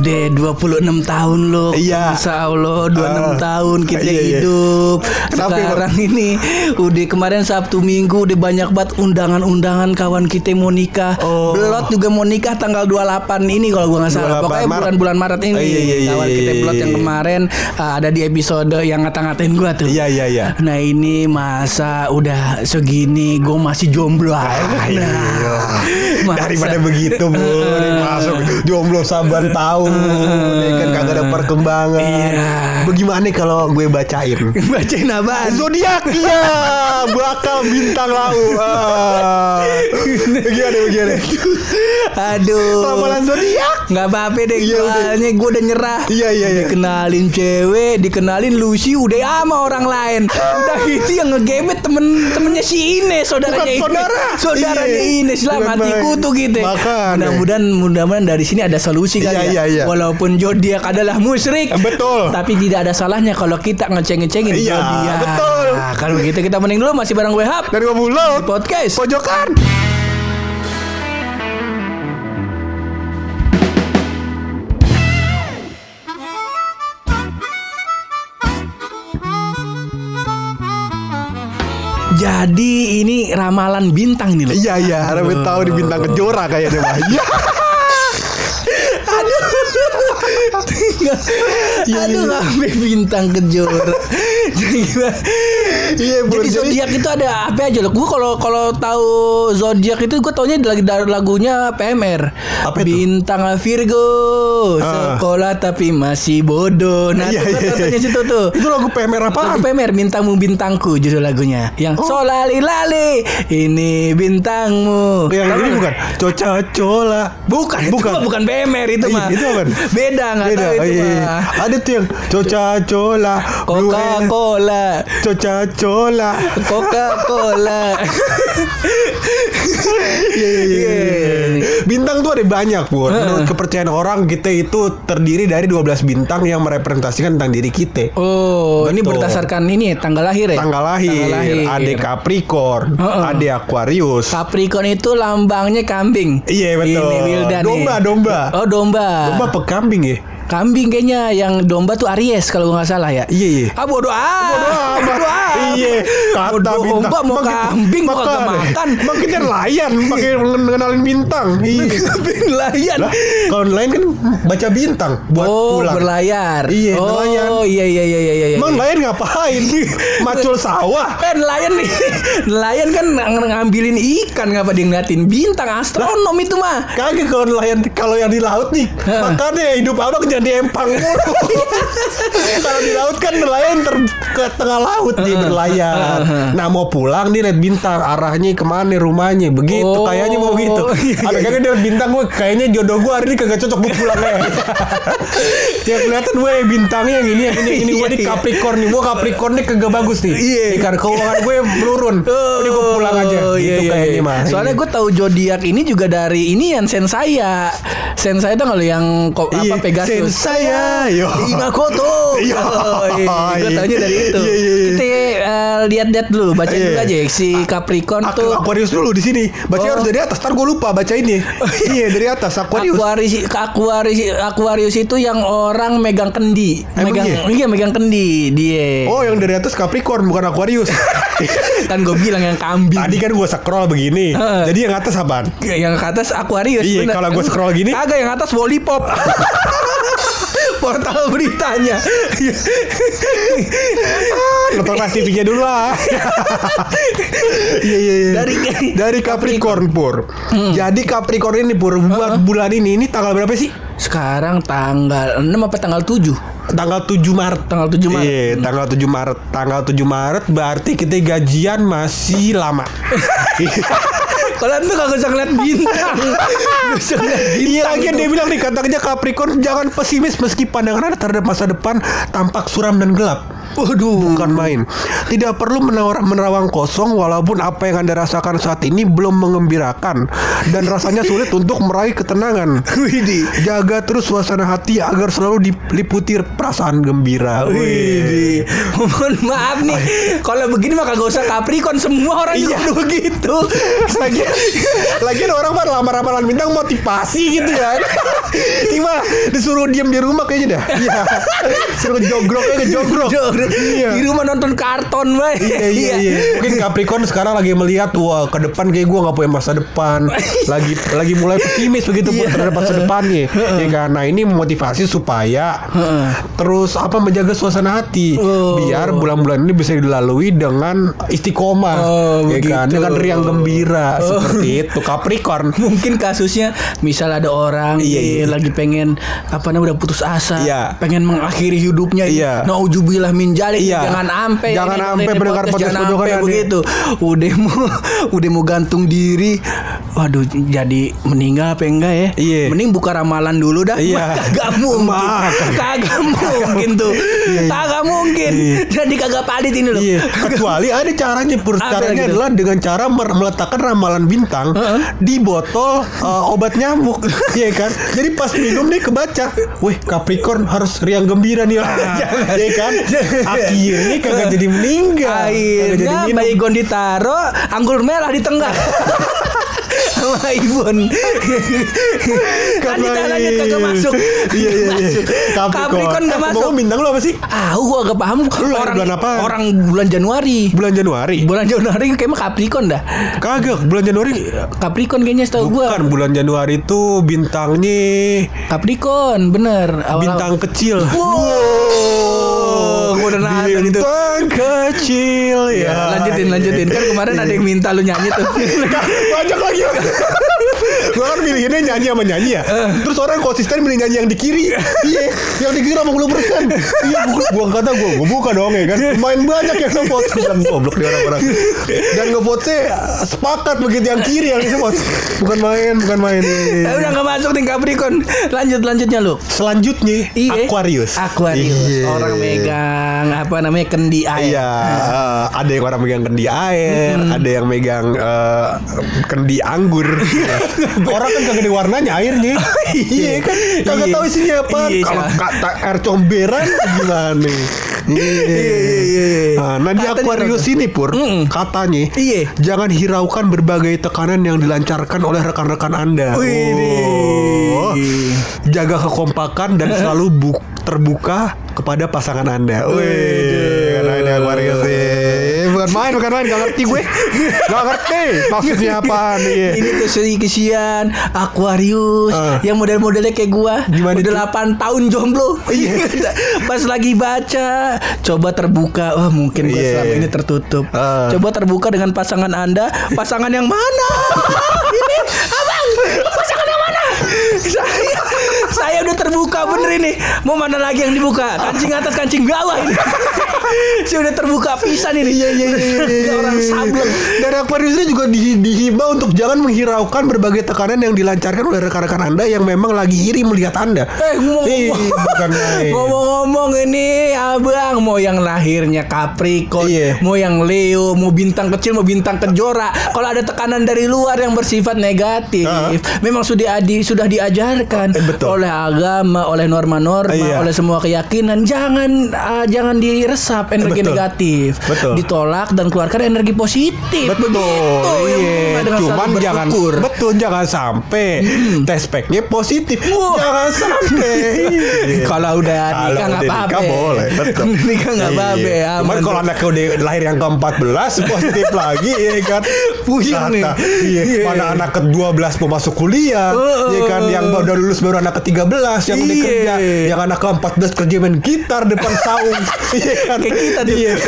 Udah 26 tahun lo Iya. Insya Allah 26 Ah, tahun kita iya, iya. hidup Kenapa, Sekarang ini Udah kemarin Sabtu Minggu Udah banyak banget undangan-undangan Kawan kita mau nikah Oh. Belot juga mau nikah tanggal 28 ini Kalau gua nggak salah 28 Pokoknya bulan-bulan Maret ini iya, iya, iya, Kawan iya, kita iya, Belot yang iya. kemarin ah, Ada di episode yang ngata-ngatain gua tuh Iya iya iya. Nah ini masa udah segini gue masih jomblo iya. Nah, masa- Daripada begitu bu, masuk jomblo saban tahun, ya kan kagak ada perkembangan. Iya. Bagaimana kalau gue bacain? bacain apaan? Zodiak iya, bakal bintang lau. Ah. Gimana gimana? Aduh. Ramalan zodiak. Nggak apa-apa deh Iya, soalnya gue udah nyerah Iya, iya, iya. Dikenalin cewek Dikenalin Lucy Udah sama orang lain Udah itu yang ngegebet temen-temennya si Ines Saudaranya Bukan Ines saudara. Saudaranya Iya. Ines lah Bukan matiku tuh gitu Makanya. Mudah-mudahan Mudah-mudahan dari sini ada solusi kali Iya, ya iya, iya. Walaupun Zodiak adalah musyrik Betul. Tapi tidak ada salahnya Kalau kita ngeceng-ngecengin Iya, Zodiak betul. Nah, Kalau begitu kita mending dulu Masih bareng gue Hap Dan gue. Podcast Pojokan. Jadi ini ramalan bintang nih loh Iya iya, Rabbit tahu di bintang kejora kayaknya. Iya. Aduh sampai bintang kejora. Iya. Jadi zodiak itu ada apa aja loh? Gue kalau kalau tahu zodiak itu gue taunya lagi dari lagunya PMR. Apa itu? Bintang Virgo, Ah. sekolah tapi masih bodoh. Nah, Iya, itu iya, iya. situ tuh. Itu lagu PMR apaan? Lagu PMR bintangmu bintangku judul lagunya. Yang Oh. solali lali ini bintangmu. Yang ini bukan Coca Cola. Bukan, itu Bukan. mah bukan BMR itu Iya, mah. itu apa? Beda nggak tahu Oh, itu iya, iya. mah. Ada tuh yang Coca Cola, Coca Cola, Coca Cola. Coca Cola. Iya, iya, iya, iya. Bintang tuh ada banyak, Bu. Menurut kepercayaan orang kita itu terdiri dari 12 bintang yang merepresentasikan tentang diri kita. Oh, ini Betul. berdasarkan ini ya, tanggal lahir ya? Tanggal lahir, Tanggal lahir. ada Capricorn, Heeh. ada Aquarius. Capricorn itu lambangnya kambing. Iya, betul. Ini Wildan Domba, nih. domba. Oh, domba. Domba apa kambing ya? Kambing kayaknya yang domba tuh Aries kalau nggak salah ya. Iya, iya. Ah bodoh ah. Bodoh amat. Bodoh amat. Iya, kata domba mau kita- kambing mau kagak makan. makan. Emang kita nelayan pakai ngenalin bintang. Iya. Layan. Lah, kalau nelayan kan baca bintang buat oh, pulang. berlayar. Iya, oh, nelayan. iya iya iya iya iya. Emang nelayan ngapain? Macul sawah. Eh nelayan nih Nelayan kan ng- ngambilin ikan Ngapa dia ngeliatin bintang Astronom itu mah Kagak kalau nelayan kalau yang di laut nih. Makanya hidup abang jadi empang mulu. kalau di laut kan nelayan ter ke tengah laut dia berlayar. Nah mau pulang nih lihat bintang arahnya ke mana rumahnya begitu Oh, kayaknya mau gitu. iya, Ada kagak dia liat bintang gue kayaknya jodoh gue hari ini kagak cocok gue pulang ya. ya kelihatan gue bintangnya yang ini yang ini ini gue di Iya, iya. Capricorn nih gue Capricorn nih kagak bagus nih. Iya. Ikan keuangan gue menurun. Ini gue pulang aja. Oh, gitu iya, iya, kayaknya iya. mah. Soalnya gue tahu zodiak ini juga dari ini yang sensaya. Sensaya itu kalau yang ko- Iya, apa Pegasus. Sensaya, yo. Imakoto. Iya. Oh, iya. Gue taunya dari itu. Iya, iya, iya. Kita eh, lihat-lihat dulu, baca Iya. dulu aja si Capricorn Aku, tuh. Aquarius dulu di sini. Baca Oh. harus dari atas. Ntar gue lupa baca ini. iya dari atas Aquarius. Aquarius, Aquarius, Aquarius itu yang orang megang kendi, Emang megang iya? megang kendi dia. Oh yang dari atas Capricorn bukan Aquarius. kan gue bilang yang kambing. Tadi kan gue scroll begini. Heeh. Jadi yang atas apaan? yang ke atas Aquarius. Iya, kalau gua scroll gini. Kagak yang atas Lollipop. Portal beritanya. Nonton Trans TV-nya dulu lah. Iya iya iya. Dari- dari Capricorn pur. Jadi Capricorn ini pur buat bulan ini ini tanggal berapa sih? Sekarang tanggal 6 apa tanggal 7? Tanggal 7 Maret. Tanggal 7 Maret. Iya, tanggal 7 Maret. Tanggal 7 Maret berarti kita gajian masih lama. Kalian tuh kagak usah ngeliat bintang. Usah ngeliat Iya bintang. lagi itu. dia bilang nih katanya Capricorn jangan pesimis meski pandangan Anda terhadap masa depan tampak suram dan gelap. Waduh. Bukan main. Tidak perlu menawar, menerawang kosong walaupun apa yang Anda rasakan saat ini belum mengembirakan dan rasanya sulit untuk meraih ketenangan. Widih. Jaga terus suasana hati agar selalu diliputi perasaan gembira. Widih. Mohon maaf nih. Kalau begini mah kagak usah Capricorn semua orang juga Iya. udah begitu. lagi lagi orang mah lamar ramalan bintang motivasi gitu kan Ima disuruh diem di rumah kayaknya dah iya suruh jogrok aja jogrok iya Di rumah nonton karton, Bay. Iya iya iya. Mungkin Capricorn sekarang lagi melihat wah ke depan kayak gua nggak punya masa depan. Lagi lagi mulai pesimis begitu Iya. terhadap masa depannya. Ya kan. Nah, ini memotivasi supaya terus apa menjaga suasana hati Oh. biar bulan-bulan ini bisa dilalui dengan istiqomah. Oh, ya kan. begitu. Dengan riang gembira seperti itu Capricorn. Mungkin kasusnya misal ada orang Iya, nih, iya. lagi pengen apa namanya udah putus asa, Iya. pengen mengakhiri hidupnya. Iya. Naujubillah min Iya. Jangan ampe Jangan ini, ampe ini mendengar podcast pojokan ada. begitu. Udah mau udah mau gantung diri. Waduh, jadi meninggal apa enggak ya? Iya. Mending buka ramalan dulu dah. Iya. Kagak mungkin. Kagak mungkin tuh. Iya, iya. Kagak mungkin. Jadi kagak palit ini loh. Iya, kecuali ada caranya Caranya gitu? adalah dengan cara meletakkan ramalan bintang di botol uh, obat nyamuk, Iya kan? Jadi pas minum nih kebaca, wih Capricorn harus riang gembira nih, Iya kan? Akhirnya kagak jadi meninggal, Akhirnya minum. baygon ditaruh, anggur merah di tengah. Sama Ibon. Kagak- lanjut kagak masuk. Iya iya iya. Capricorn nggak Eh, masuk. ngomong bintang lu apa sih? Ah, gua gak paham. orang bulan apa? Orang bulan Januari. Bulan Januari. Bulan Januari kayaknya Capricorn dah. Kagak, bulan Januari. Capricorn kayaknya setahu gua. Bukan bulan Januari itu bintangnya Capricorn, bener. Awal- bintang kecil. Wow, udah nonton itu. Bintang kecil Ya, ya. lanjutin lanjutin kan kemarin ada yang minta lu nyanyi tuh. Banyak lagi. Gua kan milihinnya nyanyi sama nyanyi ya. Terus orang konsisten milih nyanyi yang di kiri. Iya, yang di kiri 80%. Iya, gua, gua kata gua, gua buka dong ya kan. Main banyak yang ngevote dan goblok di orang-orang. Dan ngevote sepakat begitu yang kiri yang disebut. Bukan main, bukan main. Eh, udah gak masuk nih Capricorn. Lanjut lanjutnya lu. Selanjutnya Iya. Aquarius. Aquarius. Iya. Orang megang apa namanya kendi air. Iya, eh, ada yang orang megang kendi air, ada yang megang eh, kendi anggur. orang kan kagak ada warnanya airnya. iya kan, kagak Iya. tahu isinya apa. Iya, Kalau Cak. kata air comberan gimana? Iya. Nah, nah di Aquarius ini pur katanya Iya. jangan hiraukan berbagai tekanan yang dilancarkan oleh rekan-rekan anda. Oh. Jaga kekompakan dan selalu bu- terbuka kepada pasangan anda. Wih, karena ini Aquarius sih. Bukan main, bukan main, gak ngerti gue. Gak ngerti maksudnya apa nih. Ini tuh si kesian Aquarius Eh. yang model-modelnya kayak gua. Gimana Udah tuh? 8 tahun jomblo. Iya. Pas lagi baca, coba terbuka. Wah, mungkin gua Iya. selama ini tertutup. Eh. Coba terbuka dengan pasangan Anda. Pasangan yang mana? ini Abang, pasangan yang mana? Saya saya udah terbuka bener ini. Mau mana lagi yang dibuka? Kancing atas, kancing bawah ini. saya udah terbuka pisan ini. Iya iya iya. Orang sableng. Dan Aquarius ini juga di, dihimbau untuk jangan menghiraukan berbagai tekanan yang dilancarkan oleh rekan-rekan anda yang memang lagi iri melihat anda. Eh ngomong Ih, bukan main. Ngomong-ngomong ini abang mau yang lahirnya Capricorn, Iya. mau yang Leo, mau bintang kecil, mau bintang kejora. Kalau ada tekanan dari luar yang bersifat negatif, Ah. memang sudah di, sudah diajarkan Eh, betul. Oleh agama, oleh norma-norma, Iya. oleh semua keyakinan. Jangan ah, jangan diresap energi Betul. negatif, Betul. ditolak dan keluarkan energi positif. Betul, Begitu iya. Cuman jangan betul jangan sampai tes packnya positif. Wah. Jangan sampai. Iya. Kalau udah nikah nggak udah apa-apa. nikah boleh, betul. nikah nggak Iya. apa-apa. Cuman aman. kalau anaknya udah lahir yang ke-14 positif lagi ya kan. Puyeng nih. Iya, Iya. mana anak ke-12 mau masuk kuliah, ya kan yang baru lulus baru anak ke-13 yang udah Iya. kerja, yang anak ke-14 kerja main gitar depan saung. Iya kan. Kayak kita. Iya.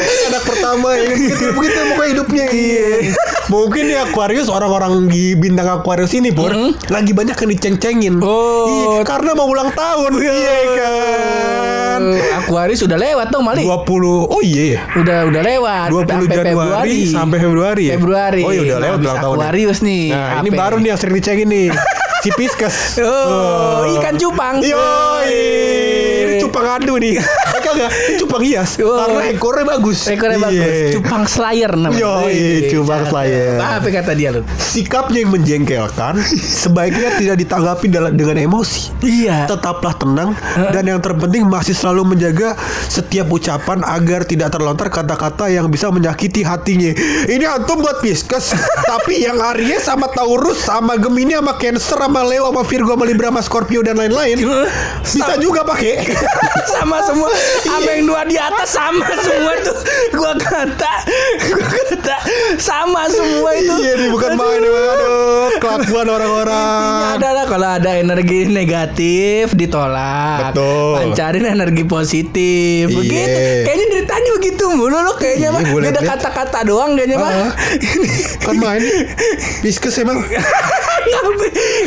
anak pertama ya begitu begitu pokoknya hidupnya iya. mungkin di Aquarius orang-orang di bintang Aquarius ini pur lagi banyak yang diceng-cengin Oh. Iya, karena mau ulang tahun iya kan Aquarius udah lewat dong Mali. 20 oh iya ya Udah udah lewat 20 Sampai Januari sampai Februari ya? Februari. Oh iya udah Nah, lewat habis ulang tahun. Aquarius nih. Nah, ini baru nih yang sering dicengin nih. Si Pisces. Oh, ikan cupang. Yo, ini cupang adu nih. Kagak, cupang hias Oh. karena ekornya bagus. Ekornya Iya. bagus. Cupang Slayer namanya. Yo, Wih, cupang Slayer. Apa kata dia lu? Sikapnya yang menjengkelkan sebaiknya tidak ditanggapi dalam dengan emosi. Iya. Tetaplah tenang dan yang terpenting masih selalu menjaga setiap ucapan agar tidak terlontar kata-kata yang bisa menyakiti hatinya. Ini antum buat Pisces, tapi yang Aries sama Taurus sama Gemini sama Cancer sama Leo sama Virgo sama Libra sama Scorpio dan lain-lain bisa juga pakai. sama semua apa yang dua di atas sama semua tuh gua kata gua kata sama semua itu Iya nih bukan main emang. aduh kelakuan Intinya orang-orang. adalah kalau ada energi negatif ditolak. Betul. Pancarin energi positif. Iya. Begitu. Kayaknya dari tadi begitu mulu lo kayaknya Iya, mah. Beda kata-kata doang kayaknya mah. Ah. Kan main Pisces emang.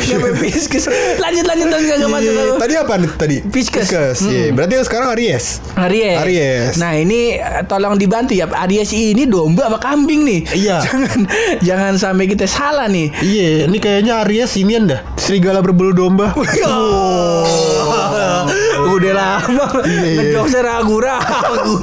Sampai Pisces. Lanjut lanjut lanjut gak masuk aku. Tadi apa nih tadi? Pisces. Iya, berarti yang sekarang Aries. Aries. Aries. Nah ini eh, tolong dibantu ya. Aries ini domba apa kambing nih? Iya. Jangan jangan sampai kita salah nih. Iya, ini kayaknya Aries ini dah. Serigala berbulu domba. Udah lama Iya. ngejokesnya ragu-ragu.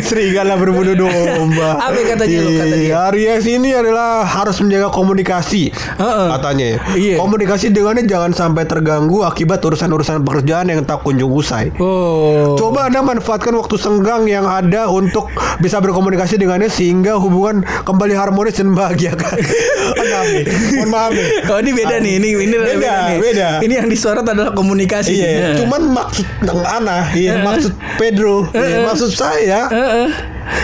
Serigala berbulu domba. Apa yang katanya lu, kata dia? Iya, Aries ini adalah harus menjaga komunikasi. Heeh. Katanya ya. Iya. Komunikasi dengannya jangan sampai terganggu akibat urusan-urusan pekerjaan yang tak kunjung usai. Oh. Coba Anda manfaatkan waktu senggang yang ada untuk bisa berkomunikasi dengannya sehingga hubungan kembali harmonis dan bahagiakan. Maaf nih, mohon maaf nih. Oh ini beda nih, ini ini Beda, beda, nih. beda. Ini yang disorot adalah komunikasi. Iya, Nah. cuman maksud Nang Ana, iya, maksud Pedro, iya, maksud saya,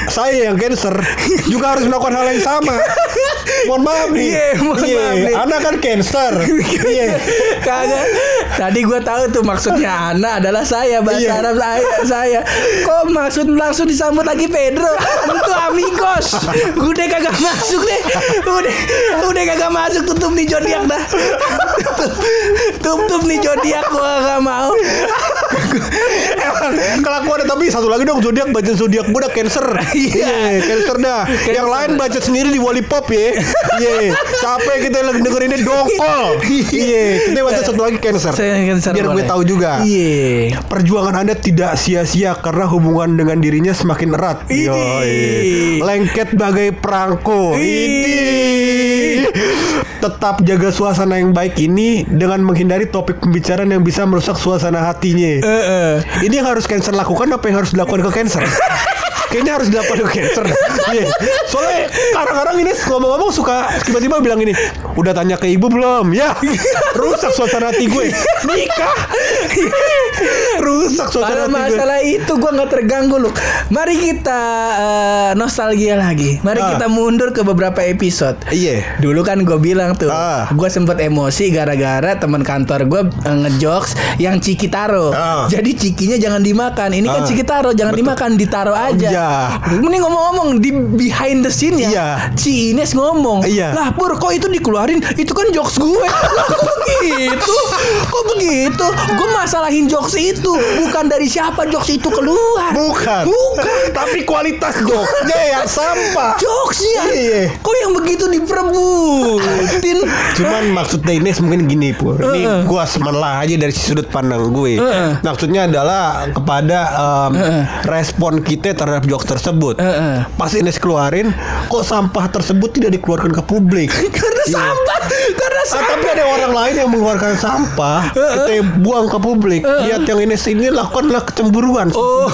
saya yang cancer juga harus melakukan hal yang sama. Mohon maaf nih. Iya, mohon maaf nih. Ana kan cancer. Iya. Kagak. Tadi gue tahu tuh maksudnya Ana adalah saya bahasa Iya. Arab saya saya. Kok maksud langsung disambut lagi Pedro? Itu amigos. Udah kagak masuk deh. Udah udah kagak masuk tutup nih zodiak dah. Tutup, tutup nih zodiak gua gak mau. Kelakuan tapi satu lagi dong zodiak budget zodiak gue udah cancer. Iya, cancer dah. Yang lain budget sendiri di Wallipop ya. Iya, capek kita lagi dengerin ini dongkol. Iya, kita budget satu lagi cancer. Saya Cancer Biar gue tahu juga. Iya. Perjuangan Anda tidak sia-sia karena hubungan dengan dirinya semakin erat. Yoi. Lengket bagai perangko. Ini. Tetap jaga suasana yang baik ini dengan menghindari topik pembicaraan yang bisa merusak suasana hatinya. Heeh. Ini yang harus cancer lakukan apa yang harus dilakukan ke cancer? Kayaknya harus dilakukan ke cancer. Iya. Soalnya kadang-kadang ini ngomong-ngomong suka tiba-tiba bilang ini, udah tanya ke ibu belum? Ya, rusak suasana hati gue. Nikah. rusak suasana Pada hati gue. masalah itu gua nggak terganggu loh. Mari kita eh, nostalgia lagi. Mari Ah. kita mundur ke beberapa episode. Iya. Dulu kan gue bilang tuh, Ah. gue sempet emosi gara-gara teman kantor gue ngejokes yang ciki taro. Ah. Jadi cikinya jangan dimakan. Ini kan Ah. ciki taro, jangan dimakan, ditaro aja. Iya. Mending ngomong-ngomong di behind the scene ya. Iya. Ci Ines ngomong, Iya. lah Pur kok itu dikeluarin? Itu kan jokes gue. Lah, kok begitu? Kok begitu? Gue masalahin jokes itu, bukan dari siapa jokes itu keluar. Bukan. Bukan. Tapi kualitas jokesnya yang sampah. Jokesnya Iya. Kok yang begitu diperebutin Cuman maksudnya ini mungkin gini pur. Ini Heeh. gua semelah aja dari sudut pandang gue. Heeh. Maksudnya adalah kepada em, respon kita terhadap jokes tersebut. Heeh. Pas Ines keluarin, kok sampah tersebut tidak dikeluarkan ke publik? Karena sampah Karena Ah, sampah tapi ada orang lain yang mengeluarkan sampah, kita buang ke publik. Lihat yang ini lakukanlah kecemburuan. Oh.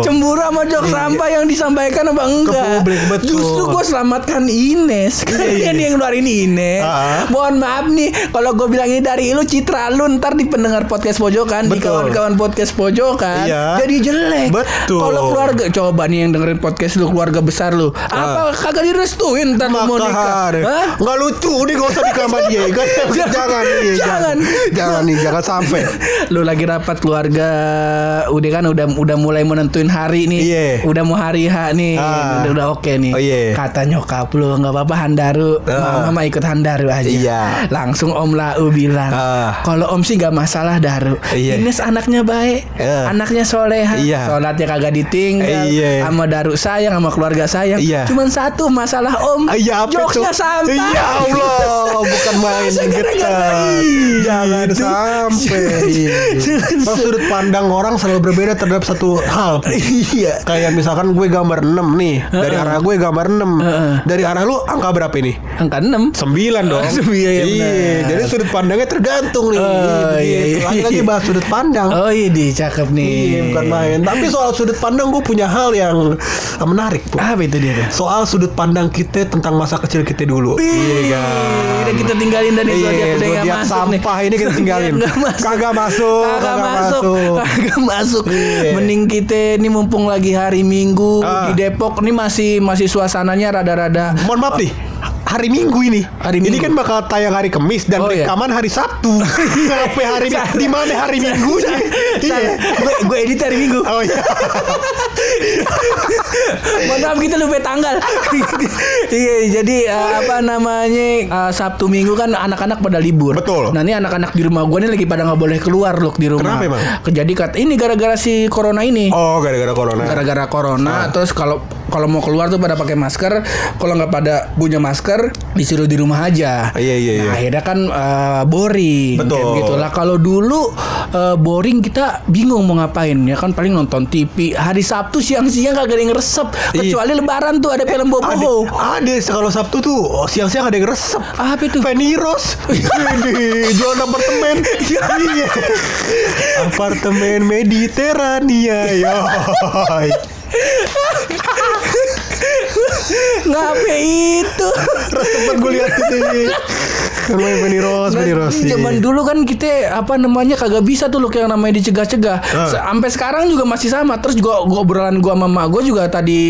Cemburu sama jok sampah yang disampaikan apa enggak publik, betul. Justru gue selamatkan Ines Kalian yang ngeluarin Ines Ah. Mohon maaf nih Kalau gue bilang ini dari lu Citra lu ntar di pendengar podcast pojokan Di Betul. kawan-kawan podcast pojokan Iya. Jadi jelek Betul. Kalau keluarga Coba nih yang dengerin podcast lu Keluarga besar lu Apa kagak direstuin ntar lu mau nikah Hah? Nggak lucu Ini gak usah sama dia Jangan. Jangan iya, Jangan. Jangan nih Jangan sampai lu lagi rapat keluarga udah kan udah udah mulai menentuin hari nih Iya. udah mau hari H nih Ah. udah, udah oke nih Oh, iya. kata nyokap lu nggak apa-apa Handaru Ah. mama ikut Handaru aja Iya. langsung Om Lau bilang Ah. kalau Om sih nggak masalah Daru Iya. Ines anaknya baik Iya. anaknya soleha Iya. sholatnya kagak ditinggal Iya. sama Daru sayang sama keluarga sayang Iya. cuman satu masalah Om Iya tuh? sampah Iya Allah Bukan main Getar. Jangan sampai. Kalau sudut pandang orang selalu berbeda terhadap satu hal. Iya. Kayak misalkan gue gambar 6 nih, dari arah gue gambar 6. Dari arah lu angka berapa ini? Angka 6 Sembilan dong. Sembilan, ya Iya, benar. jadi sudut pandangnya tergantung nih. Oh, iya, iya. Lagi-lagi bahas sudut pandang. Oh iya di cakep nih. Iya, bukan main. Tapi soal sudut pandang gue punya hal yang eh, menarik, Bu. Apa itu dia? Soal sudut pandang kita tentang masa kecil kita dulu. Iya kan. Kita tinggalin dari Iya, zodiak udah nggak zodiak masuk sampah ini kita tinggalin. Kagak masuk, Kagak masuk. Kagak masuk. Iya. Mending kita ini mumpung lagi hari Minggu Ah. di Depok ini masih masih suasananya rada-rada Mohon maaf nih. Hari Minggu ini. Hari Ini Minggu. kan bakal tayang hari Kamis dan Oh, iya. rekaman hari Sabtu. Sampai hari. Di mana hari Minggu? Iya. gue gue edit hari Minggu. Oh iya. Mohon maaf kita lupa tanggal. iya, jadi eh, apa namanya eh, Sabtu Minggu kan anak-anak pada libur. Betul. Nah ini anak-anak di rumah gue nih lagi pada nggak boleh keluar loh di rumah. Kenapa emang? Jadi kat ini gara-gara si corona ini. Oh, gara-gara corona. Gara-gara corona, Ah. terus kalau kalau mau keluar tuh pada pakai masker, kalau nggak pada punya masker disuruh di rumah aja. Iya, iya, Nah, iya. akhirnya kan eh, boring. Betul. Kayak gitu lah. Kalau dulu eh, boring kita bingung mau ngapain ya kan paling nonton TV. Hari Sabtu siang-siang kagak ada yang resep. Iya. Kecuali Lebaran tuh ada film Ada, Bobo. ada kalau Sabtu tuh oh, siang-siang ada yang resep. Apa itu? Ini jual apartemen Iya Apartemen Mediterania Yoy Ngapa itu? Resep banget gue lihat itu Namanya Fanny Rose Fanny Rose Nah, zaman iya. dulu kan kita apa namanya kagak bisa tuh loh yang namanya dicegah-cegah. Ah. Sampai sekarang juga masih sama. Terus juga gua obrolan gua sama mak gua juga tadi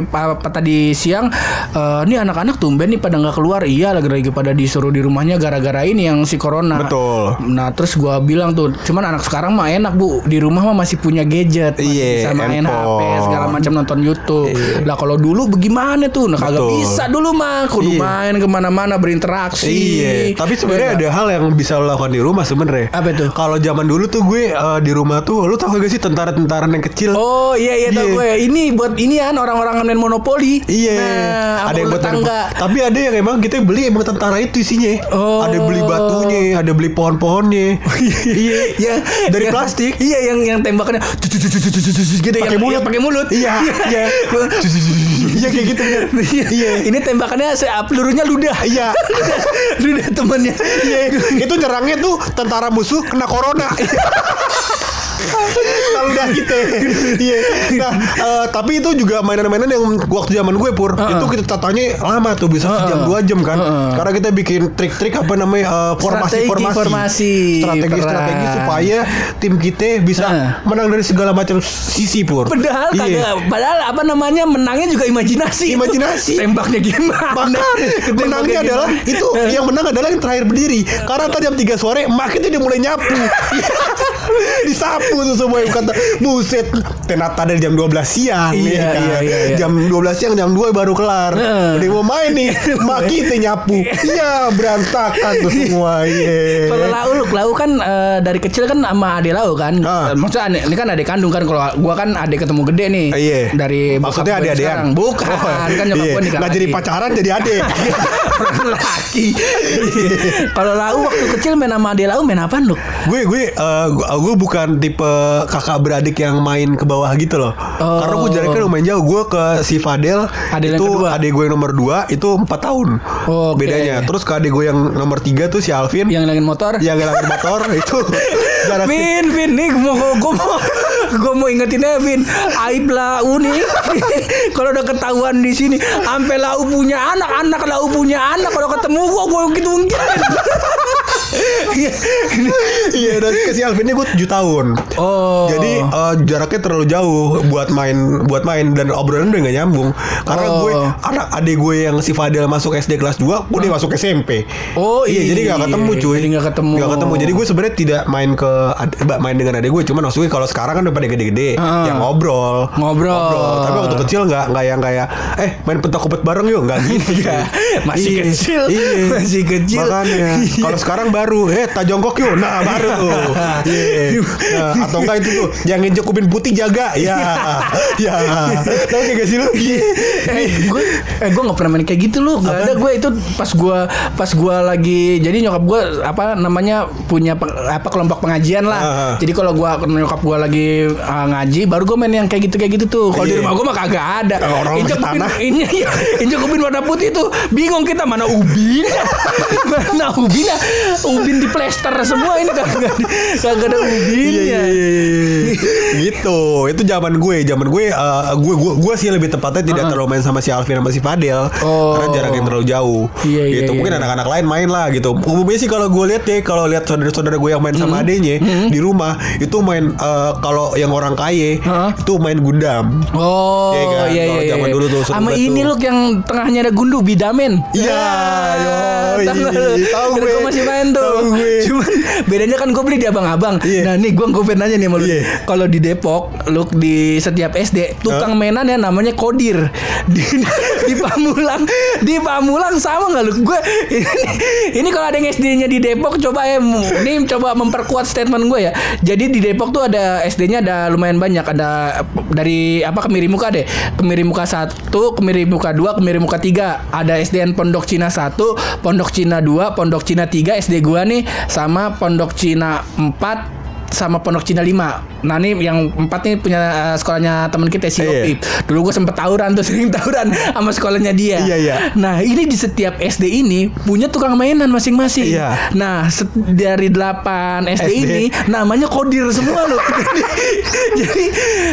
apa, tadi siang eh ini anak-anak tumben nih pada nggak keluar. Iya lagi lagi pada disuruh di rumahnya gara-gara ini yang si corona. Betul. Nah, terus gua bilang tuh, cuman anak sekarang mah enak, Bu. Di rumah mah masih punya gadget, masih Iya, bisa main handphone. HP segala macam nonton YouTube. Lah kalau dulu bagaimana tuh? Nah, kagak Betul. bisa dulu mah. Kudu Iya. main ke mana-mana berinteraksi. Iya, tapi sebenarnya ada hal yang bisa lo lakukan di rumah sebenarnya. Apa itu? Kalau zaman dulu tuh gue eh, di rumah tuh, lu tau gak sih tentara-tentara yang kecil? Oh iya iya tau Iya. gue. Ini buat ini kan orang-orang main monopoli. Iya, Nah, ada yang buat tangga. Tapi ada yang emang kita beli emang tentara itu isinya. Oh. Ada beli batunya, ada beli pohon-pohonnya. iya. Ya, Dari plastik. Iya, yang yang tembakannya gitu Pakai mulut. pakai mulut. Iya, iya. Iya kayak gitu. Iya. Ini tembakannya pelurunya ludah. Iya. ludah temannya. Iya. Itu nyerangnya tuh tentara musuh kena corona. Lalu dah kita. Iya. Nah, eh, tapi itu juga mainan-mainan yang waktu zaman gue pur. Itu kita tatanya lama tuh bisa sejam dua jam kan. Karena kita bikin trik-trik apa namanya eh, formasi-formasi. formasi. Strategi-strategi Keren. supaya tim kita bisa Heeh. menang dari segala macam sisi pur. Padahal Iya. kagak, padahal apa namanya menangnya juga imajinasi. Imajinasi. Tembaknya gimana? Bahkan menangnya gimana? adalah itu yang menang adalah yang terakhir berdiri. Karena tadi jam 3 sore mak itu udah mulai nyapu. Disapu tuh semua yang kata buset tenata dari jam 12 siang nih Iya, kan. iya, iya, iya. Jam 12 siang jam 2 baru kelar. Heeh. Udah mau main nih, mak kita nyapu. Iya, berantakan tuh semua. Iya. Kalau lau lu, lau kan eh, dari kecil kan sama adik lau kan. Ah. Eh, Maksudnya ini kan adik kandung kan. Kalau gua kan adik ketemu gede nih. Iya. Dari Maksudnya adik-adikan? sekarang. Bukan. kan nyokap iya. gua nikah Nggak jadi pacaran jadi adik. Laki. Kalau lau waktu kecil main sama adik lau main apaan lu? gue gue eh, gue bukan tipe kakak beradik yang main ke bawah gitu loh. Oh. Karena gue jaraknya lumayan jauh. Gue ke si Fadel Adel yang itu adik gue yang nomor 2 itu 4 tahun Oke. bedanya. Terus ke adik gue yang nomor 3 tuh si Alvin Yang ngelangin motor? yang ngelangin motor itu jaraknya Vin, Vin, nih gue mau, gue mau, gue mau ingetin ya, Vin. Aib lau nih. kalau udah ketahuan di sini, sampai lau punya anak, anak lau punya anak. Kalau ketemu gue, gue gitu mungkin. Iya dan ke si Alvin ini gue 7 tahun. Oh. Jadi eh, jaraknya terlalu jauh buat main buat main dan obrolan udah gak nyambung. Karena Oh. gue anak adik gue yang si Fadel masuk SD kelas 2, gue udah masuk SMP. Oh, iya, jadi iya. gak ketemu cuy. Jadi nggak ketemu. Nggak ketemu. Jadi gue sebenarnya tidak main ke main dengan adik gue, cuman maksudnya kalau sekarang kan udah pada gede-gede, Ah. yang ngobrol. Ngobrol. Tapi waktu kecil nggak nggak yang kayak eh main petak umpet bareng yuk nggak gitu. Iya, masih Iya, kecil. Iya. Masih kecil. Makanya Iya. kalau sekarang baru, eh tak jongkok yuk. Nah, baru tuh. Iya. Nah, atau enggak itu tuh, yang injek ubin putih jaga. Ya. Ya. Kayak gak sih lu? Iya. eh gue eh gue nggak pernah main kayak gitu lu nggak ada gue itu pas gue pas gue lagi jadi nyokap gue apa namanya punya pe- apa kelompok pengajian lah Ah, ah. jadi kalau gue nyokap gue lagi ah, ngaji baru gue main yang kayak gitu kayak gitu tuh kalau di Iya. rumah gue mah kagak ada Kalau orang injek tanah. ini iya, injek ubin warna putih tuh bingung kita mana ubin mana ubin ubin di plester semua ini kagak ada- kagak ada ubinnya Iya, iya, iya, iya. gitu itu zaman gue zaman gue eh, gue gue gue sih lebih tepatnya tidak terlalu main sama si Alvin sama si Fadel Oh. karena jarak yang terlalu jauh Iya, iya, gitu iya, mungkin iya. anak-anak lain main lah gitu umumnya sih kalau gue lihat deh kalau lihat saudara-saudara gue yang main sama adenya di rumah itu main eh, kalau yang orang kaya Hah? itu main Gundam Oh Iya kan? iya Kalau iya. zaman iya. dulu tuh Sama ini loh yang tengahnya ada gundu bidamen. Iya, nggak lu? Tahu gue. Gue masih main tuh. Tahu gue. Cuman bedanya kan gue beli di abang-abang. Iya. Nah nih gue gue nanya nih sama lu. Iya. Kalau di Depok, lu di setiap SD tukang mainan ya namanya Kodir. Di, di Pamulang, di Pamulang sama nggak lu? Gue ini, ini kalau ada yang SD-nya di Depok coba ya, ini coba memperkuat statement gue ya. Jadi di Depok tuh ada SD-nya ada lumayan banyak. Ada dari apa kemiri muka deh. Kemiri muka satu, kemiri muka dua, kemiri muka tiga. Ada SDN Pondok Cina satu, Pondok Cina dua, Pondok Cina tiga. SD gua nih sama Pondok Cina empat sama Pondok Cina 5 Nah ini yang empat nih punya eh, sekolahnya teman kita si Iya. Opip Dulu gue sempet tawuran tuh sering tawuran sama sekolahnya dia Iya, iya. Nah ini di setiap SD ini punya tukang mainan masing-masing Iya. Nah dari 8 SD, SD. ini namanya kodir semua loh Jadi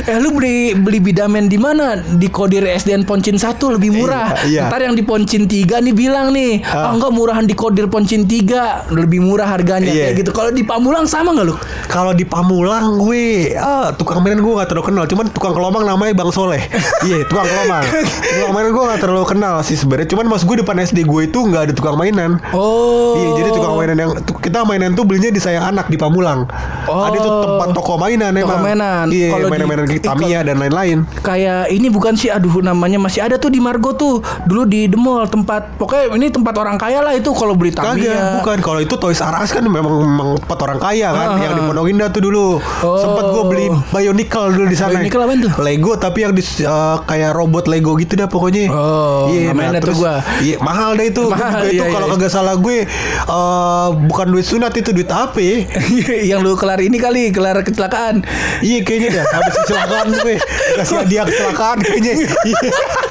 eh, lu beli beli bidamen di mana? Di kodir SDN Poncin 1 lebih murah Iya, iya. Ntar yang di Poncin 3 nih bilang nih Ah. Oh enggak murahan di kodir Poncin 3 Lebih murah harganya Iya. kayak gitu Kalau di Pamulang sama nggak lu? Kalau di Pamulang gue ah, tukang mainan gue gak terlalu kenal, cuman tukang kelomang namanya Bang Soleh. Iya, tukang kelomang. tukang mainan gue gak terlalu kenal sih sebenarnya. Cuman mas gue depan SD gue itu nggak ada tukang mainan. Oh Iya, jadi tukang mainan yang kita mainan tuh belinya di sayang anak di Pamulang. Oh. Ada tuh tempat toko mainan Toko emang. mainan. Iya, Kalau di- mainan-mainan kayak eh, Tamiya dan lain-lain. kayak ini bukan sih aduh namanya masih ada tuh di Margo tuh dulu di The Mall tempat pokoknya ini tempat orang kaya lah itu kalau beli Kagak, Tamiya bukan. Kalau itu Toys R Us kan memang, memang tempat orang kaya kan, Ah, yang di ah. Pondok Indah tuh dulu. Oh. Sempet gue beli Bionicle dulu di sana. Bionicle apaan tuh? Lego tapi yang di eh, kayak robot Lego gitu dah pokoknya. Oh, iya, dah tuh terus- gua. Iya, mahal deh itu. Mahal, itu iya, kalau iya. kagak salah gue eh, bukan duit sunat itu duit apa ya? yang lu kelar ini kali kelar kecelakaan Iya kayaknya dah habis kecelakaan gue kasih hadiah kecelakaan kayaknya.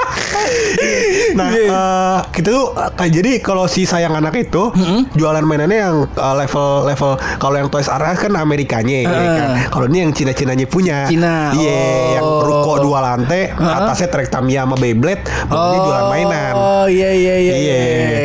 Nah eh, kita tuh eh, jadi kalau si sayang anak itu jualan mainannya yang eh, level level kalau yang Toys R Us kan Amerikanya ya Ah. kan. Kalau ini yang Cina Cinanya punya. Cina, Iya yang oh. ruko dua lantai atasnya trek Tamiya sama Beyblade bawahnya jualan mainan. Oh iya iya iya. Iya.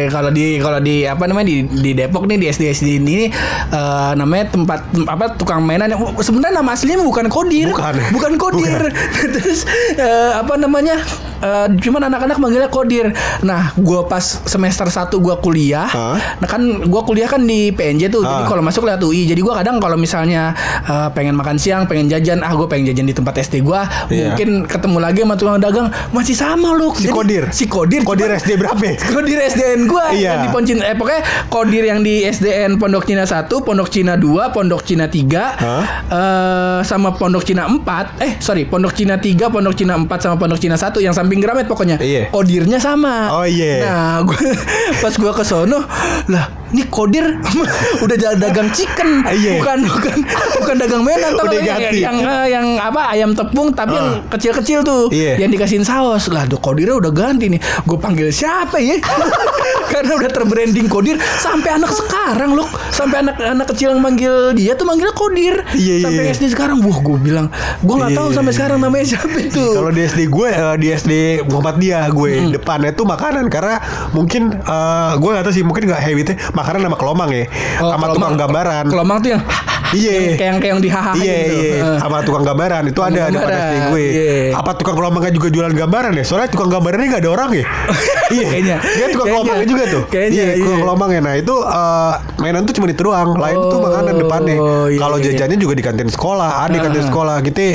Kalau di kalau di apa namanya di di Depok nih di SD SD ini eh, namanya tempat tem- apa tukang mainan yang sebenarnya nama aslinya bukan Kodir. Bukan. Bukan Kodir. Terus eh, apa namanya? eh, cuman anak-anak manggilnya Kodir. Nah, gua pas semester 1 gua kuliah. Hah? Nah kan gua kuliah kan di PNJ tuh. Jadi Ah. kalau masuk lewat UI. Jadi gua kadang kalau misalnya eh, pengen makan siang, pengen jajan, ah gua pengen jajan di tempat SD gua, Iya. mungkin ketemu lagi sama tukang dagang masih sama loh. Si Kodir. Si Kodir. Kodir cuman- SD berapa? ya? Kodir SDN gua Iya. yang di Poncin eh pokoknya Kodir yang di SDN Pondok Cina 1, Pondok Cina 2, Pondok Cina 3, Hah? eh sama Pondok Cina 4. Eh, sorry, Pondok Cina 3, Pondok Cina 4 sama Pondok Cina 1 yang samping Gramet pokoknya. Iya. Kodirnya sama. Oh, iya. Nah, gua pas gua ke sono, lah, ini Kodir udah jalan dagang chicken, Iya. bukan bukan bukan dagang tau Udah nggak? yang, yang eh, yang apa ayam tepung tapi yang Ah. kecil-kecil tuh Iya. yang dikasihin saus lah tuh kodirnya udah ganti nih gue panggil siapa ya karena udah terbranding kodir sampai anak sekarang loh sampai anak anak kecil yang manggil dia tuh manggilnya kodir Iya, sampai. SD sekarang wah gue bilang gue nggak tahu sampai sekarang namanya siapa itu Kalau di SD gue eh, di SD Muhammad dia gue Hmm. depannya tuh makanan karena mungkin eh, gue gak tahu sih mungkin nggak habitnya makanan sama kelomang ya Oh, sama kelomang- tukang gambaran. kelomang tuh yang Iya. kayak yang kayak yang di hahaha Iya iya sama tukang gambaran itu Tukang ada gambaran, SD gue. iya. Apa tukang kelomangnya juga jualan gambaran ya? Soalnya tukang gambarannya nggak ada orang ya. iya. Kayaknya. Dia tukang kelomangnya juga tuh. Kayaknya, Iya, tukang iya. kelomangnya. Nah itu eh, mainan tuh cuma itu doang. Lain tuh Oh, makanan depannya. iya, Kalau jajannya juga di kantin sekolah. Ada di kantin Ah. sekolah gitu.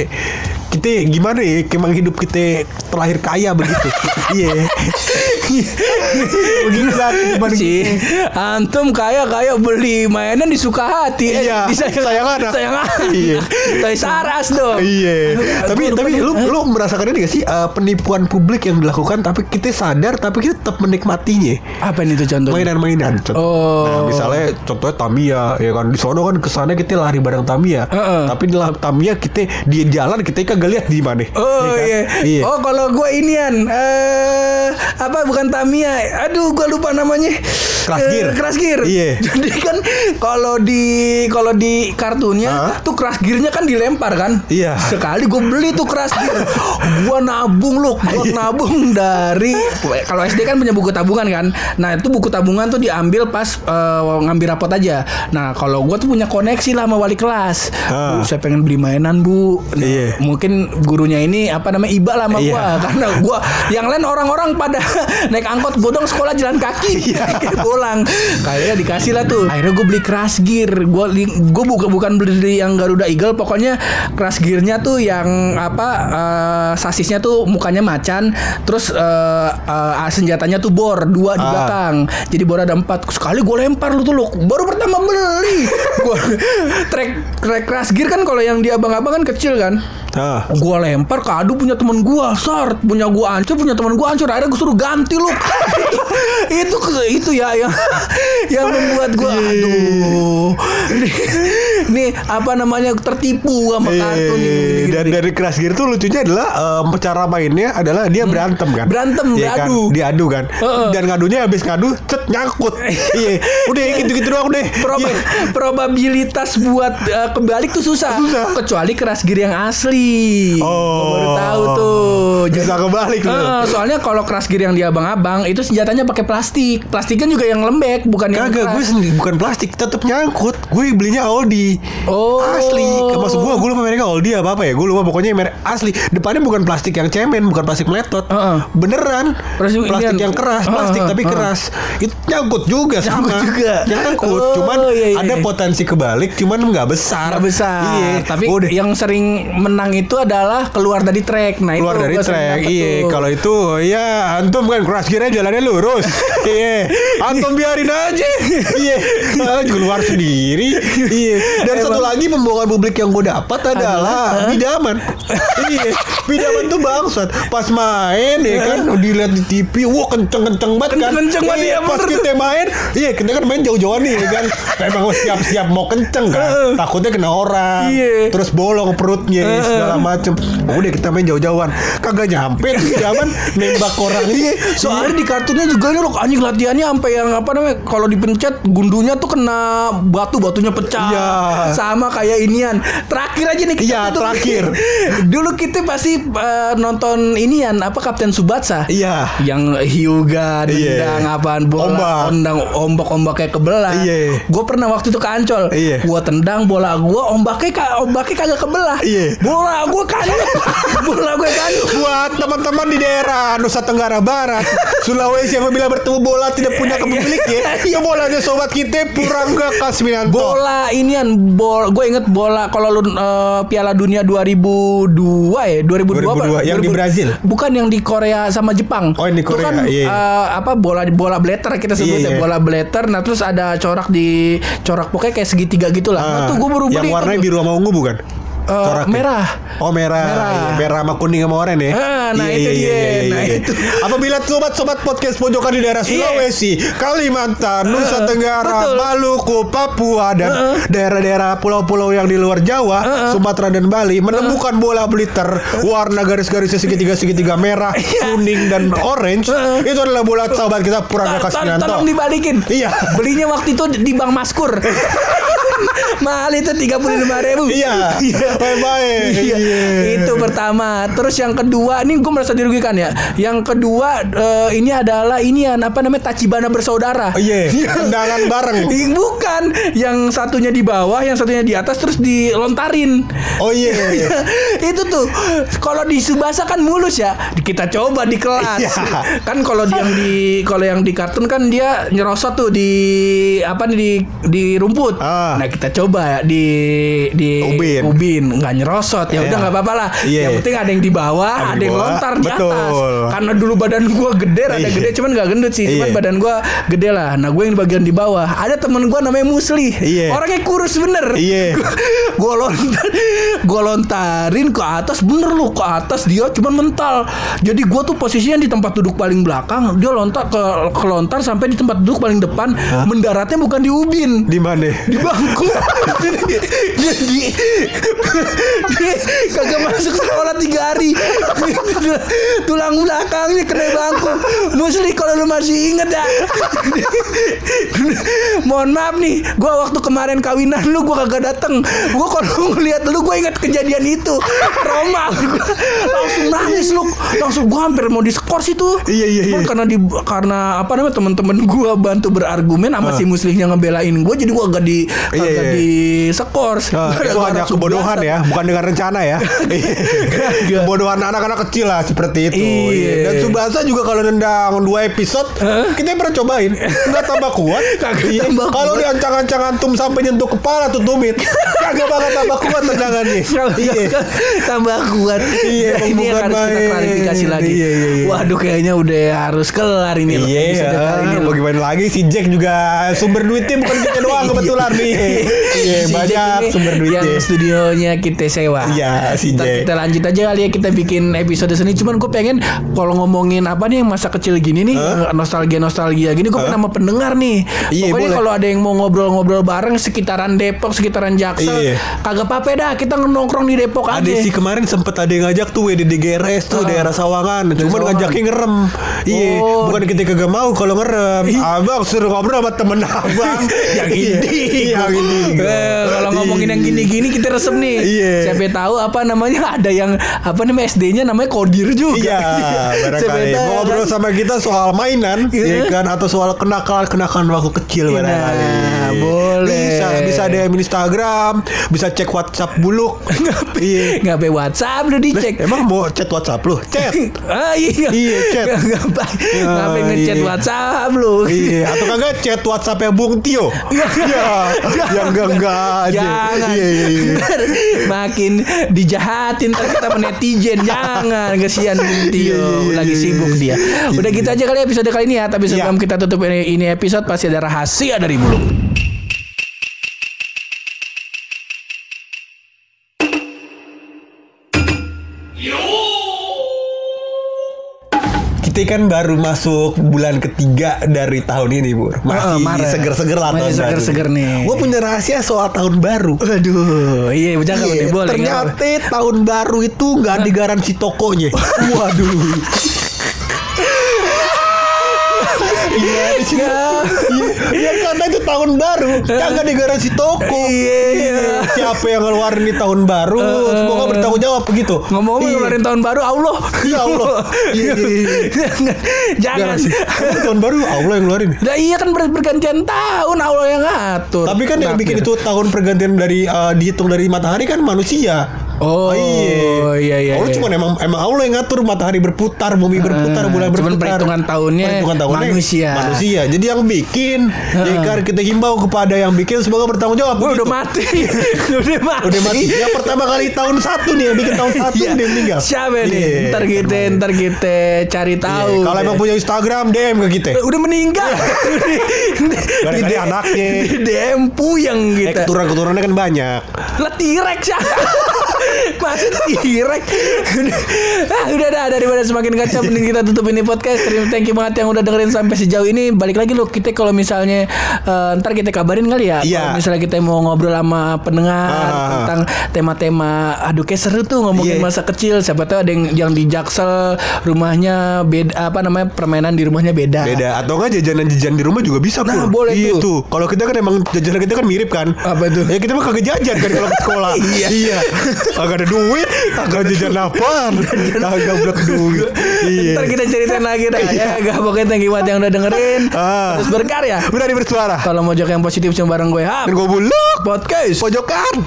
Kita gimana ya emang hidup kita terlahir kaya begitu iya begitu lah kehidupan Si kita. antum kaya kaya beli mainan di Sukahati. Eh, Iya, di sayang, anak. Sayang anak. Iya. Toys Us dong. Iya, tapi tapi lu lu merasakan ini gak sih eh, penipuan publik yang dilakukan tapi kita sadar tapi kita tetap menikmatinya apa ini tuh contohnya? mainan-mainan. Oh. Nah, misalnya contohnya Tamiya ya kan di sono kan ke sana kita lari bareng Tamiya. Tapi di Tamiya kita di jalan kita kagak lihat di mana. Oh kan? iya. Iya. Oh kalau gue inian eh apa bukan Tamiya. Aduh gue lupa namanya. Crash Gear. Gear. Iya. Jadi kan kalau di kalau di kartunnya Hah? tuh Crash Gear-nya kan dilempar kan. Iya. Sekali gue beli tuh Crash Gear. gua nabung loh, Iya. gua nabung dari kalau SD kan punya buku tabungan kan. Nah, itu buku tabungan tuh diambil pas eh, ngambil rapot aja. Nah, kalau gua tuh punya koneksi lah sama wali kelas. Ah. Bu, saya pengen beli mainan, Bu. Nah, Iya. mungkin gurunya ini apa namanya iba lah sama Iya. gua. Karena gua yang lain orang-orang pada naik angkot bodong sekolah jalan kaki. Iya. pulang. Kayaknya dikasih lah tuh. Akhirnya gue beli crash gear. Gue gue bukan bukan beli yang Garuda Eagle. Pokoknya crash gearnya tuh yang apa eh, sasisnya tuh mukanya macan. Terus eh, eh, senjatanya tuh bor dua di Ah. belakang. Jadi bor ada empat. Sekali gue lempar lu tuh lu baru pertama beli. Gue track track crash gear kan kalau yang di abang-abang kan kecil kan Ah. Gua lempar kado punya temen gua, sort punya gua hancur, punya temen gua hancur. Akhirnya gua suruh ganti lu. itu itu ya yang yang membuat gua aduh. Ini, ini apa namanya tertipu sama kartun Eh, ini. dan dari Crash Gear tuh lucunya adalah em, cara mainnya adalah dia berantem kan. Hmm. Berantem, Iya kan? diadu. Diadu kan. Heeh. Dan ngadunya habis ngadu cet nyangkut. iya. Udah gitu-gitu doang deh. Proba- Iya. probabilitas buat eh, kebalik tuh susah. Susah. kecuali keras gear yang asli. Oh. Baru tahu tuh. Bisa kebalik lu. Eh, soalnya kalau keras gear yang di abang-abang itu senjatanya pakai plastik. Plastiknya juga yang lembek, bukan yang Kagak, gue keras. sendiri bukan plastik, tetap nyangkut. Gue belinya Aldi. Oh. Asli. Maksud gue, gue lupa mereknya Aldi apa apa ya. Gue lupa pokoknya merek asli. Depannya bukan plastik yang cemen, bukan plastik meletot. Heeh. Beneran. Plastik Plastik yang keras, plastik heeh, tapi heeh. keras. Itu nyangkut juga sama. Nyangkut juga. Nyangkut. Oh, cuman iya, iya, ada potensi kebalik, cuman nggak besar. Nggak besar. Iya. Tapi Udah. yang sering menang itu adalah keluar dari track. Nah, keluar itu dari track iya. kalau itu ya antum kan crash gear jalannya lurus. Iya. Antum biarin aja. Iya. Keluar sendiri. Iya. Dan satu lagi pembohongan publik yang gue dapat adalah bidaman. Iya. Bidaman tuh bangsat. Pas main ya kan dilihat di TV wah kenceng-kenceng banget kan. Kenceng-kenceng banget, iya, pas kita main iya kita kan main jauh-jauhan nih ya kan. Emang siap-siap mau kenceng kan. Takutnya kena orang Iya. terus bolong perutnya segala macem udah kita main jauh-jauhan kagak nyampe zaman nembak orang iya Soalnya di kartunnya juga ini loh anjing latihannya sampai yang apa namanya kalau dipencet gundunya tuh kena batu batunya pecah. Iya. Sama kayak inian. Terakhir aja nih kita Iya, terakhir. Dulu kita pasti eh, nonton inian apa Kapten Subatsa. iya yang Hyuga Iya. nendang apaan bola Ombak. tendang ombak ombak kayak kebelah Iya. gue pernah waktu itu ke Ancol Iya. gue tendang bola gue ombaknya ombaknya kagak kebelah Iya. bola gue kanyut bola gue kanyut buat teman-teman di daerah Nusa Tenggara Barat Sulawesi apabila bertemu bola tidak punya kepemilik ya. Itu bolanya sobat kita Purangga Kasminanto. Bola inian bol gue inget bola kalau lu eh, Piala Dunia 2002 ya? 2002, apa? 2002, yang di 2000 Brazil. bukan yang di Korea sama Jepang. Oh, yang di Itu Korea, kan iya. eh, apa bola bola blatter kita sebutnya Iya, iya. bola blatter. Nah terus ada corak di corak pokoknya kayak segitiga gitu lah nah, Ah, tuh gue baru beli yang warnanya biru sama ungu bukan Eh, Coraknya. merah. Oh merah Merah. Iya, Merah sama kuning sama oranye ya Ah, nah itu dia. Nah, itu. Apabila sobat-sobat podcast pojokan di daerah Iya. Sulawesi Kalimantan Nusa Heeh, Tenggara betul. Maluku Papua Dan Heeh. daerah-daerah pulau-pulau yang di luar Jawa Heeh. Sumatera dan Bali Menemukan bola blitter Warna garis-garisnya segitiga-segitiga merah Kuning dan orange Heeh. Itu adalah bola sahabat kita tol- Kasminanto Tolong dibalikin. Iya. Belinya waktu itu di Bank Maskur. Mahal itu tiga puluh lima ribu. Iya Baik-baik Iya. Itu pertama. Terus yang kedua, ini gue merasa dirugikan ya. Yang kedua eh, ini adalah ini ya apa namanya Tachibana bersaudara. Oh, Iya Tendangan bareng Bukan, yang satunya di bawah, yang satunya di atas terus dilontarin. Oh iya itu tuh kalau di Subasa kan mulus ya. Kita coba di kelas. Iya. Kan kalau yang di kalau yang di kartun kan dia nyerosot tuh di apa nih di di rumput. Ah. Nah, kita coba di di Ubin. Ubin nggak nyerosot ya udah Iya. nggak apa-apa lah. Iya. Yang penting ada yang di bawah, Ada ada, yang bawah, lontar di betul. atas. Karena dulu badan gua gede, ada Iya. gede, cuman nggak gendut sih. Cuman Iya. badan gua gede lah. Nah gue yang di bagian di bawah. Ada temen gua namanya Musli. Iya. Orangnya kurus bener. Iya. gue lontar, gue lontarin ke atas bener lu ke atas dia cuman mental. Jadi gue tuh posisinya di tempat duduk paling belakang, dia lontar ke kelontar sampai di tempat duduk paling depan, mendaratnya bukan di ubin. Di mana? di bangku jadi kagak masuk sekolah tiga hari. Tulang belakangnya kena bangku. Musli kalau lu masih inget ya. Mohon maaf nih gua waktu kemarin kawinan lu gua kagak dateng. Gua kalau ngeliat lu gua inget kejadian itu. Trauma. Langsung nangis lu. Langsung gua hampir mau diskors itu. Iya, iya, iya. karena di karena apa namanya teman-teman gua bantu berargumen sama si muslimnya ngebelain gua jadi gua agak di Iya, agak iya. di skors Ah, itu hanya kebodohan ya, bukan dengan rencana ya. kebodohan anak-anak kecil lah seperti itu. Iya. Dan Subasa juga kalau nendang dua episode, kita pernah cobain, nggak tambah kuat. Iya. Kalau diancang-ancang antum sampai nyentuh kepala tuh tumit, kagak bakal tambah kuat tendangannya. Iya. tambah kuat Iya, emang ini yang harus kita klarifikasi lagi Iya, iya, iya. waduh kayaknya udah harus kelar ini loh Iya, ini loh. bagaimana lagi si Jack juga sumber duitnya bukan kita doang kebetulan nih. Iya, banyak sumber duitnya. Yang studionya kita sewa. Iya, si Ntar Jack. Kita lanjut aja kali ya kita bikin episode seni. Cuman gue pengen kalau ngomongin apa nih yang masa kecil gini nih nostalgia nostalgia gini gue pengen sama pendengar nih. Iya, Pokoknya kalau ada yang mau ngobrol-ngobrol bareng sekitaran Depok, sekitaran Jaksel, Iya. kagak apa-apa dah kita nongkrong di Depok Ada aja. sih kemarin sempet ada yang ngajak tuh di DGRS tuh Ah. daerah Sawangan. Cuman Sawangan. ngajaknya ngerem. Iya, Oh. bukan kita kagak mau kalau ngerem. Abang suruh ngobrol sama temen abang. yang Iya, ini yang ini. Eh, kalau ngomongin yang gini-gini kita resep nih Iya. siapa tahu apa namanya ada yang apa namanya SD-nya namanya Kodir juga Iya, barangkali tahu mau ngobrol kan? sama kita soal mainan, Iya. ya kan, atau soal kenakalan-kenakalan waktu kecil Nah, barangkali. Boleh. Bisa, bisa DM Instagram, bisa cek WhatsApp buluk. Iya. Ngapain WhatsApp lu dicek Emang mau chat WhatsApp lu? Chat. Ah iya Iya, chat. Ya, Ngapain ngechat iya. WhatsApp lu Iya, atau kagak chat WhatsApp-nya Bung Tio. Iya, yang enggak-enggak aja. Jangan Iya, iya, iya. Makin dijahatin Ntar kita sama netizen Jangan Kesian Bung Tio Iya, iya, Lagi iya, sibuk iya. dia Udah gitu aja kali episode kali ini ya Tapi sebelum Iya. kita tutup ini, ini episode Pasti ada rahasia dari Buluk Kita kan baru masuk bulan ketiga dari tahun ini, Bur. Masih seger-seger lah Masih seger-seger nih. Gue punya rahasia soal tahun baru. Aduh Iya jangan Iya, nih boleh ternyata tahun baru itu nggak ada garansi tokonya. Waduh. Iya, di sini. Iya, iya, karena itu tahun baru, kagak ada garansi toko. Iya. Siapa yang ngeluarin di tahun baru, semoga bertanggung jawab begitu. Ngomong-ngomong Iya. ngeluarin tahun baru Allah Ya Allah. Iya, iya, iya. Jangan Jangan tahun baru Allah yang ngeluarin. Nah iya kan ber- bergantian tahun Allah yang ngatur Tapi kan yang bikin Takdir. itu tahun pergantian dari eh, dihitung dari matahari kan manusia. Oh, iya, iya, Allah iya. cuma emang emang Allah yang ngatur matahari berputar, bumi berputar, bulan cuman berputar. perhitungan tahunnya Perhitungan tahunnya manusia. Manusia. Jadi yang bikin, ya kan kita himbau kepada yang bikin semoga bertanggung jawab. Gue udah begitu. mati Udah mati Udah mati. Yang pertama kali tahun satu nih yang bikin tahun satu Iya. dia meninggal. Siapa nih Iya. Ntar kita Ntar kita cari Iya. tahu Kalau emang punya Instagram DM ke kita. Eh, Udah meninggal Barangkali Di- anaknya. DM puyeng Eh, kita keturunan-keturunannya kan banyak. Lah T-Rex ya Masih T-Rex ah, Udah dah Daripada semakin kacau Mending kita tutup ini podcast Terima thank you banget yang udah dengerin sampai sejauh ini Balik lagi loh Kita kalau misalnya eh, Ntar kita kabarin kali ya Iya. Kalau misalnya kita mau ngobrol sama pendengar Ah. Tentang tema-tema Aduh kayak seru tuh ngomongin Iya. masa kecil Siapa tahu ada yang, yang di Jaksel Rumahnya beda Apa namanya Permainan di rumahnya beda Beda atau enggak jajanan-jajanan di rumah juga bisa Nah, Pur. boleh iya tuh. tuh. Kalau kita kan emang jajanan kita kan mirip kan. Apa tuh? Ya kita mah kagak jajan kan kalau ke sekolah. Iya. iya. Kagak ada duit, kagak jajan apaan. Kagak blok duit. Iya. Ntar kita ceritain lagi dah ya Gak pokoknya thank you banget yang udah dengerin Ah. Terus berkarya Berani bersuara. Kalau mau jok yang positif cuma bareng gue Hap Dan gue buluk Podcast pojokan.